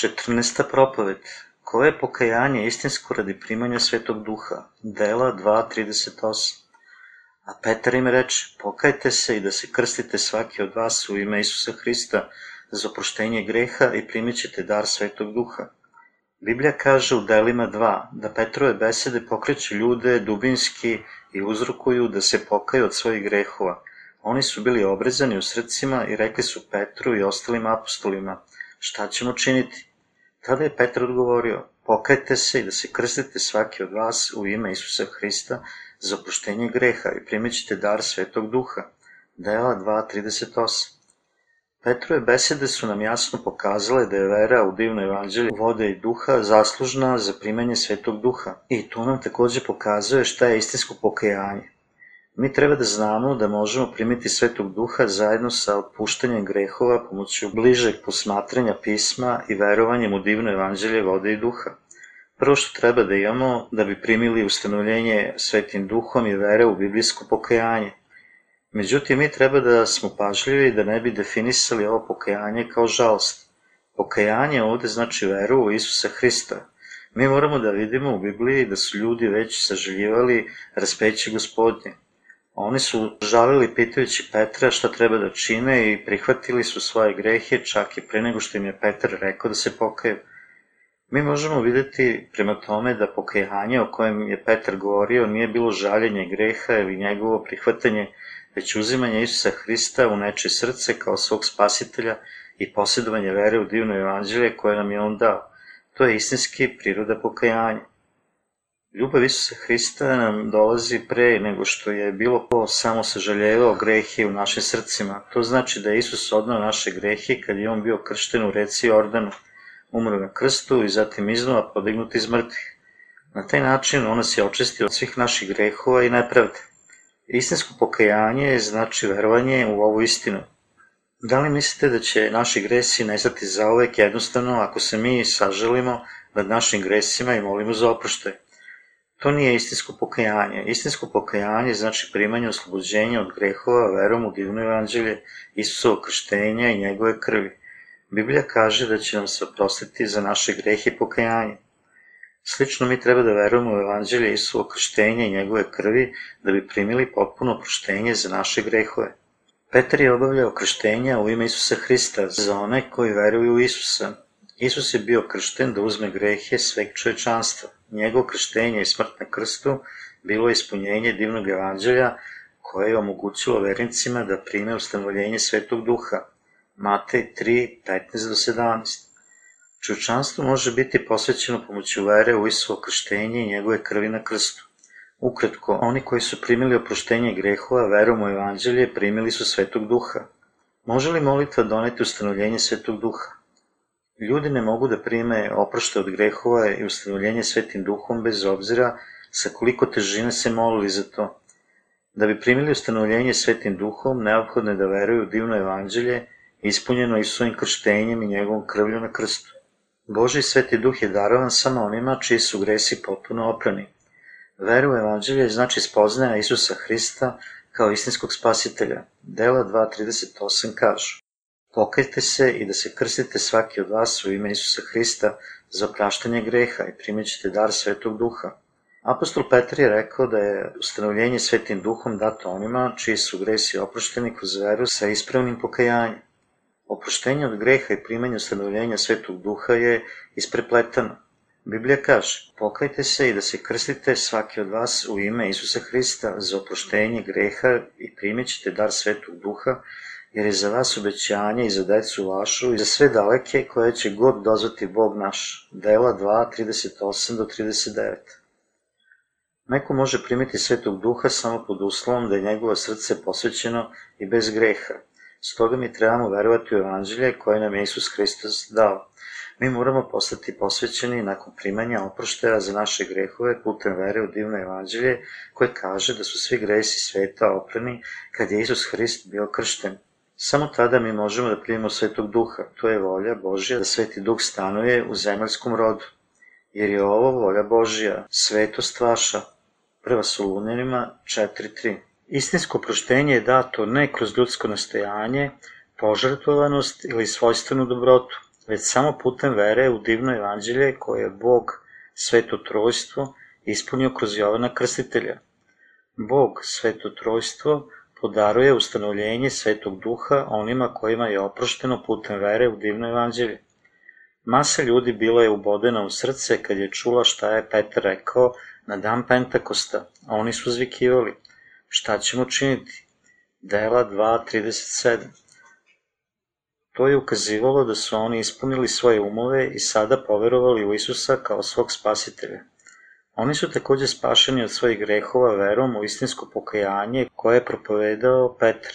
14. propoved Koje je pokajanje istinsko radi primanja Svetog Duha? Dela 2.38 A Petar im reče, pokajte se i da se krstite svaki od vas u ime Isusa Hrista za oproštenje greha i primit ćete dar Svetog Duha. Biblija kaže u delima 2 da Petrove besede pokreću ljude dubinski i uzrokuju da se pokaju od svojih grehova. Oni su bili obrezani u srcima i rekli su Petru i ostalim apostolima, šta ćemo činiti? Tada je Petar odgovorio, pokajte se i da se krstite svaki od vas u ime Isusa Hrista za oproštenje greha i primit ćete dar Svetog Duha. Dela 2.38 Petrove besede su nam jasno pokazale da je vera u divno evanđelje vode i duha zaslužna za primanje Svetog Duha. I to nam takođe pokazuje šta je istinsko pokajanje. Mi treba da znamo da možemo primiti Svetog Duha zajedno sa otpuštanjem grehova pomoću bližeg posmatranja pisma i verovanjem u divno evanđelje vode i duha. Prvo što treba da imamo da bi primili ustanovljenje Svetim Duhom je vera u biblijsko pokajanje. Međutim, mi treba da smo pažljivi da ne bi definisali ovo pokajanje kao žalost. Pokajanje ovde znači veru u Isusa Hrista. Mi moramo da vidimo u Bibliji da su ljudi već saželjivali raspeće gospodnje. Oni su žalili pitajući Petra šta treba da čine i prihvatili su svoje grehe čak i pre nego što im je Petar rekao da se pokaju. Mi možemo videti prema tome da pokajanje o kojem je Petar govorio nije bilo žaljenje greha ili njegovo prihvatanje, već uzimanje Isusa Hrista u neče srce kao svog spasitelja i posjedovanje vere u divno evanđelje koje nam je on dao. To je istinski priroda pokajanja. Ljubav Isusa Hrista nam dolazi pre nego što je bilo ko samo sažaljevao grehe u našim srcima. To znači da je Isus odnao naše grehe kad je on bio kršten u reci Jordanu, umro na krstu i zatim iznova podignut iz mrtvih. Na taj način on nas je očistio od svih naših grehova i nepravde. Istinsko pokajanje znači verovanje u ovu istinu. Da li mislite da će naši gresi nestati zaovek jednostavno ako se mi saželimo nad našim gresima i molimo za oproštaj? To nije istinsko pokajanje. Istinsko pokajanje znači primanje oslobođenja od grehova verom u divno evanđelje Isusovo krštenja i njegove krvi. Biblija kaže da će nam se oprostiti za naše grehe i pokajanje. Slično mi treba da verujemo u evanđelje Isusovo krštenja i njegove krvi da bi primili potpuno oproštenje za naše grehove. Petar je obavljao krštenja u ime Isusa Hrista za one koji veruju u Isusa. Isus je bio kršten da uzme grehe sveg čovečanstva. Njegovo krštenje i smrt na krstu bilo je ispunjenje divnog evanđelja koje je omogućilo vernicima da prime ustanovljenje Svetog Duha. Matej 3, 15 do 17. Čovečanstvo može biti posvećeno pomoću vere u Isuo krštenje i njegove krvi na krstu. Ukratko, oni koji su primili oproštenje grehova verom u evanđelje primili su Svetog Duha. Može li molitva doneti ustanovljenje Svetog Duha? Ljudi ne mogu da prime oprošte od grehova i ustanovljenje Svetim Duhom bez obzira sa koliko težine se molili za to. Da bi primili ustanovljenje Svetim Duhom, neophodno je da veruju u divno evanđelje, ispunjeno i svojim krštenjem i njegovom krvlju na krstu. Boži sveti duh je darovan samo onima čiji su gresi potpuno oprani. Veru u evanđelje znači spoznaja Isusa Hrista kao istinskog spasitelja. Dela 2.38 kažu Pokajte se i da se krstite svaki od vas u ime Isusa Hrista za opraštanje greha i primit ćete dar Svetog Duha. Apostol Petar je rekao da je ustanovljenje Svetim Duhom dato onima čiji su gresi oprošteni kroz veru sa ispravnim pokajanjem. Oproštenje od greha i primanje ustanovljenja Svetog Duha je isprepletano. Biblija kaže, pokajte se i da se krstite svaki od vas u ime Isusa Hrista za oproštenje greha i primit ćete dar Svetog Duha, jer je za vas obećanje i za decu vašu i za sve daleke koje će god dozvati Bog naš. Dela 2, 38 do 39. Neko može primiti Svetog Duha samo pod uslovom da je njegovo srce posvećeno i bez greha. Stoga mi trebamo verovati u evanđelje koje nam je Isus Hristos dao. Mi moramo postati posvećeni nakon primanja oproštaja za naše grehove putem vere u divno evanđelje koje kaže da su svi gresi sveta oprani kad je Isus Hrist bio kršten. Samo tada mi možemo da primimo Svetog Duha, to je volja Božja da Sveti Duh stanuje u zemaljskom rodu. Jer je ovo volja Božja, svetost vaša. Prva Solunjanima 4.3 Istinsko proštenje je dato ne kroz ljudsko nastojanje, požrtvovanost ili svojstvenu dobrotu, već samo putem vere u divno evanđelje koje je Bog, sveto trojstvo, ispunio kroz Jovana Krstitelja. Bog, sveto trojstvo, podaruje ustanovljenje svetog duha onima kojima je oprošteno putem vere u divno evanđelje. Masa ljudi bila je ubodena u srce kad je čula šta je Petar rekao na dan Pentakosta, a oni su zvikivali. Šta ćemo činiti? Dela 2.37 To je ukazivalo da su oni ispunili svoje umove i sada poverovali u Isusa kao svog spasitelja. Oni su takođe spašeni od svojih grehova verom u istinsko pokajanje koje je propovedao Petar.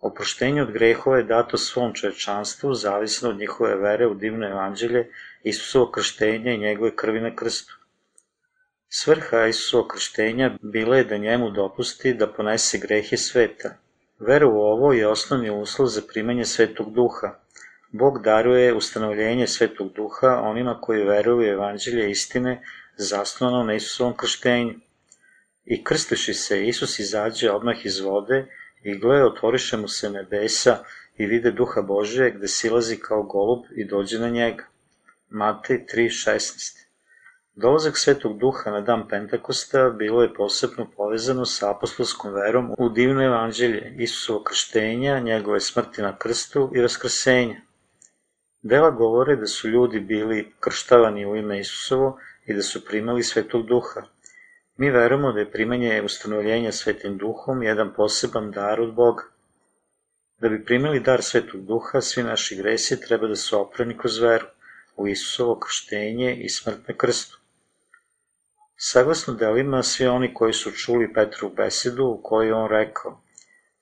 Oproštenje od grehova je dato svom čovečanstvu, zavisno od njihove vere u divno evanđelje, Isusovo krštenje i njegove krvi na krstu. Svrha Isusovog krštenja bila je da njemu dopusti da ponese grehe sveta. Vera u ovo je osnovni uslov za primanje Svetog Duha. Bog daruje ustanovljenje Svetog Duha onima koji veruju u evanđelje istine zasnovano na Isusovom krštenju. I krstiši se, Isus izađe odmah iz vode i gle, otvoriše mu se nebesa i vide duha Božije gde silazi kao golub i dođe na njega. Matej 3.16 Dolazak Svetog Duha na dan Pentakosta bilo je posebno povezano sa apostolskom verom u divno evanđelje, Isusovo krštenja, njegove smrti na krstu i raskrsenja. Dela govore da su ljudi bili krštavani u ime Isusovo i da su primali Svetog Duha. Mi verujemo da je primanje ustanovljenja Svetim Duhom jedan poseban dar od Boga. Da bi primili dar Svetog Duha, svi naši gresi treba da su oprani kroz veru u Isusovo krštenje i smrt na krstu. Saglasno delima, svi oni koji su čuli Petru besedu u kojoj on rekao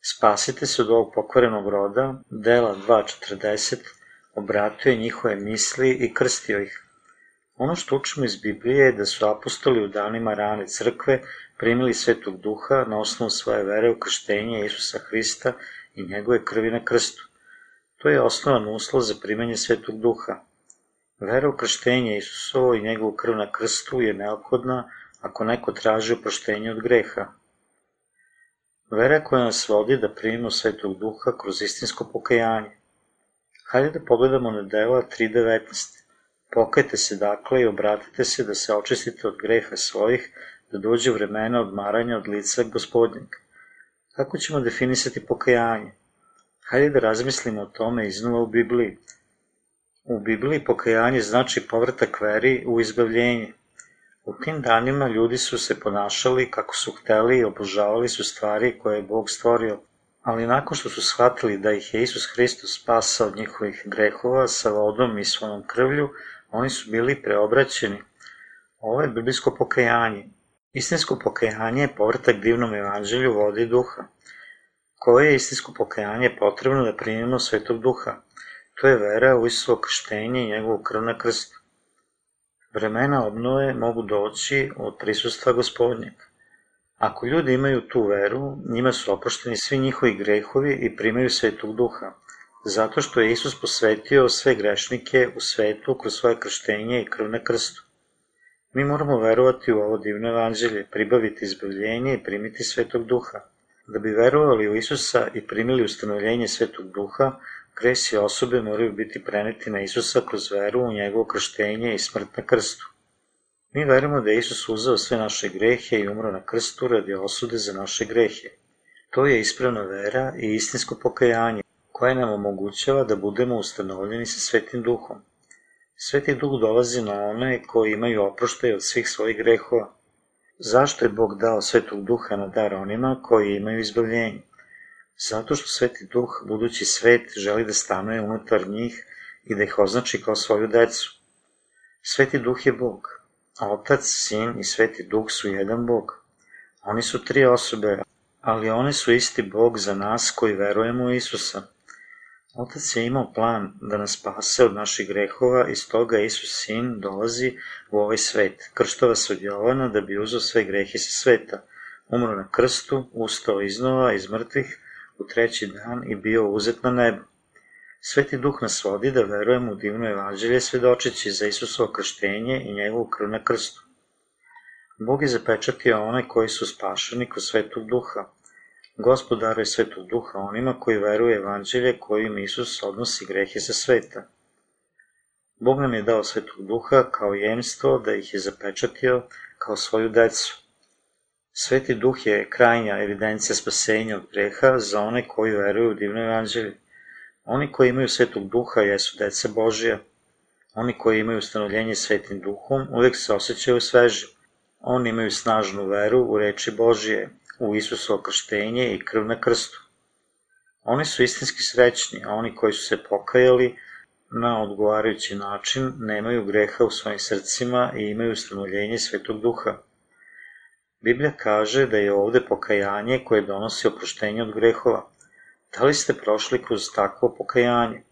Spasite se od ovog pokvarenog roda, dela 2.40, obratio je njihove misli i krstio ih. Ono što učimo iz Biblije je da su apostoli u danima rane crkve primili svetog duha na osnovu svoje vere u krštenje Isusa Hrista i njegove krvi na krstu. To je osnovan uslov za primanje svetog duha. Vera u krštenje Isusovo i njegovu krv na krstu je neophodna ako neko traži oproštenje od greha. Vera koja nas vodi da primimo svetog duha kroz istinsko pokajanje. Hajde da pogledamo na dela 3.19. Pokajte se dakle i obratite se da se očistite od greha svojih, da dođe vremena odmaranja od lica gospodnjeg. Kako ćemo definisati pokajanje? Hajde da razmislimo o tome iznova u Bibliji. U Bibliji pokajanje znači povratak veri u izbavljenje. U tim danima ljudi su se ponašali kako su hteli i obožavali su stvari koje je Bog stvorio, ali nakon što su shvatili da ih je Isus Hristos spasao od njihovih grehova sa vodom i svojom krvlju, oni su bili preobraćeni. Ovo je biblijsko pokajanje. Istinsko pokajanje je povratak divnom evanđelju vode i duha. Koje je istinsko pokajanje potrebno da primimo svetog duha? To je vera u Isusovo krštenje i njegovu krv na krstu. Vremena obnove mogu doći od prisustva gospodnjeg. Ako ljudi imaju tu veru, njima su oprošteni svi njihovi grehovi i primaju svetog duha, zato što je Isus posvetio sve grešnike u svetu kroz svoje krštenje i krv na krstu. Mi moramo verovati u ovo divno evanđelje, pribaviti izbavljenje i primiti svetog duha. Da bi verovali u Isusa i primili ustanovljenje svetog duha, Gresi osobe moraju biti preneti na Isusa kroz veru u njegovo krštenje i smrt na krstu. Mi verujemo da je Isus uzeo sve naše grehe i umro na krstu radi osude za naše grehe. To je ispravna vera i istinsko pokajanje, koje nam omogućava da budemo ustanovljeni sa Svetim Duhom. Sveti Duh dolazi na one koji imaju oproštaj od svih svojih grehova. Zašto je Bog dao Svetog Duha na dar onima koji imaju izbavljenje? Zato što Sveti Duh, budući svet, želi da stanuje unutar njih i da ih označi kao svoju decu. Sveti Duh je Bog, Otac, Sin i Sveti Duh su jedan Bog. Oni su tri osobe, ali one su isti Bog za nas koji verujemo u Isusa. Otac je imao plan da nas spase od naših grehova i stoga Isus Sin dolazi u ovaj svet. Krštova se od Jovana da bi uzao sve grehe sa sveta. Umro na krstu, ustao iznova iz mrtvih, u treći dan i bio uzet na nebo. Sveti duh nas vodi da verujemo u divno evanđelje svedočeći za Isusovo krštenje i njegovu krv na krstu. Bog je zapečatio one koji su spašeni kroz svetog duha. Gospod daruje svetog duha onima koji veruju evanđelje kojim Isus odnosi grehe sa sveta. Bog nam je dao svetog duha kao jemstvo da ih je zapečatio kao svoju decu. Sveti duh je krajnja evidencija spasenja od greha za one koji veruju u divno evanđelje. Oni koji imaju svetog duha jesu deca Božija. Oni koji imaju ustanovljenje svetim duhom uvek se osjećaju sveži. Oni imaju snažnu veru u reči Božije, u Isusu okrštenje i krv na krstu. Oni su istinski srećni, a oni koji su se pokajali na odgovarajući način nemaju greha u svojim srcima i imaju ustanovljenje svetog duha. Biblia kaže da je ovde pokajanje koje donosi oproštenje od grehova. Da li ste prošli kroz takvo pokajanje?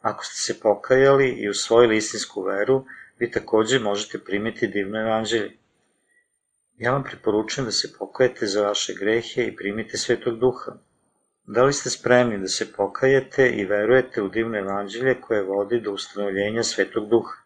Ako ste se pokajali i usvojili istinsku veru, vi takođe možete primiti divno evanđelje. Ja vam preporučujem da se pokajete za vaše grehe i primite svetog duha. Da li ste spremni da se pokajete i verujete u divno evanđelje koje vodi do ustanovljenja svetog duha?